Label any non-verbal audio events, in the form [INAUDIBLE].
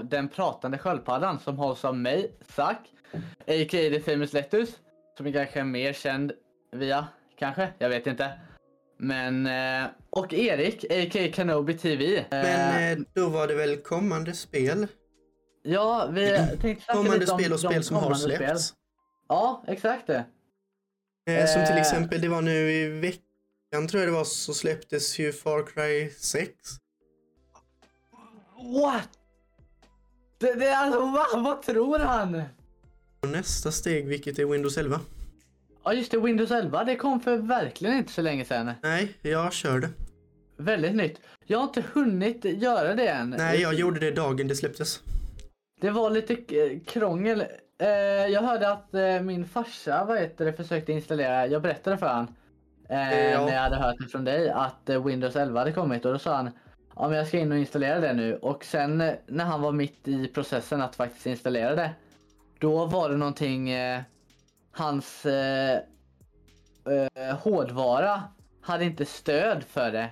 Den pratande sköldpaddan som hålls av mig, Zack, a.k.a. The Famous Lettus, som är kanske mer känd via, kanske, jag vet inte. Men, eh, och Erik, a.k.a. Kenobi TV. Eh, Men eh, då var det väl kommande spel? ja, vi tänkte snacka Kommande lite om spel och spel som har släppts. spel. Ja, exakt det. Eh, som till Eh. exempel, det var nu i veckan tror jag det var, så släpptes ju Far Cry 6. What? Det, det alltså, [LAUGHS] va? Vad tror han? Och nästa steg, vilket är Windows 11. Ja just det, Windows 11, det kom för verkligen inte så länge sedan. Nej, jag körde. Väldigt nytt. Jag har inte hunnit göra det än. Nej, jag gjorde det dagen det släpptes. Det var lite krångel. Eh, jag hörde att eh, min farsa vad heter det, försökte installera, jag berättade för han eh, Ja. när jag hade hört det från dig att Windows 11 hade kommit och då sa han Ja men jag ska in och installera det nu. Och sen eh, när han var mitt i processen att faktiskt installera det Då var det någonting eh, Hans eh, eh, hårdvara hade inte stöd för det.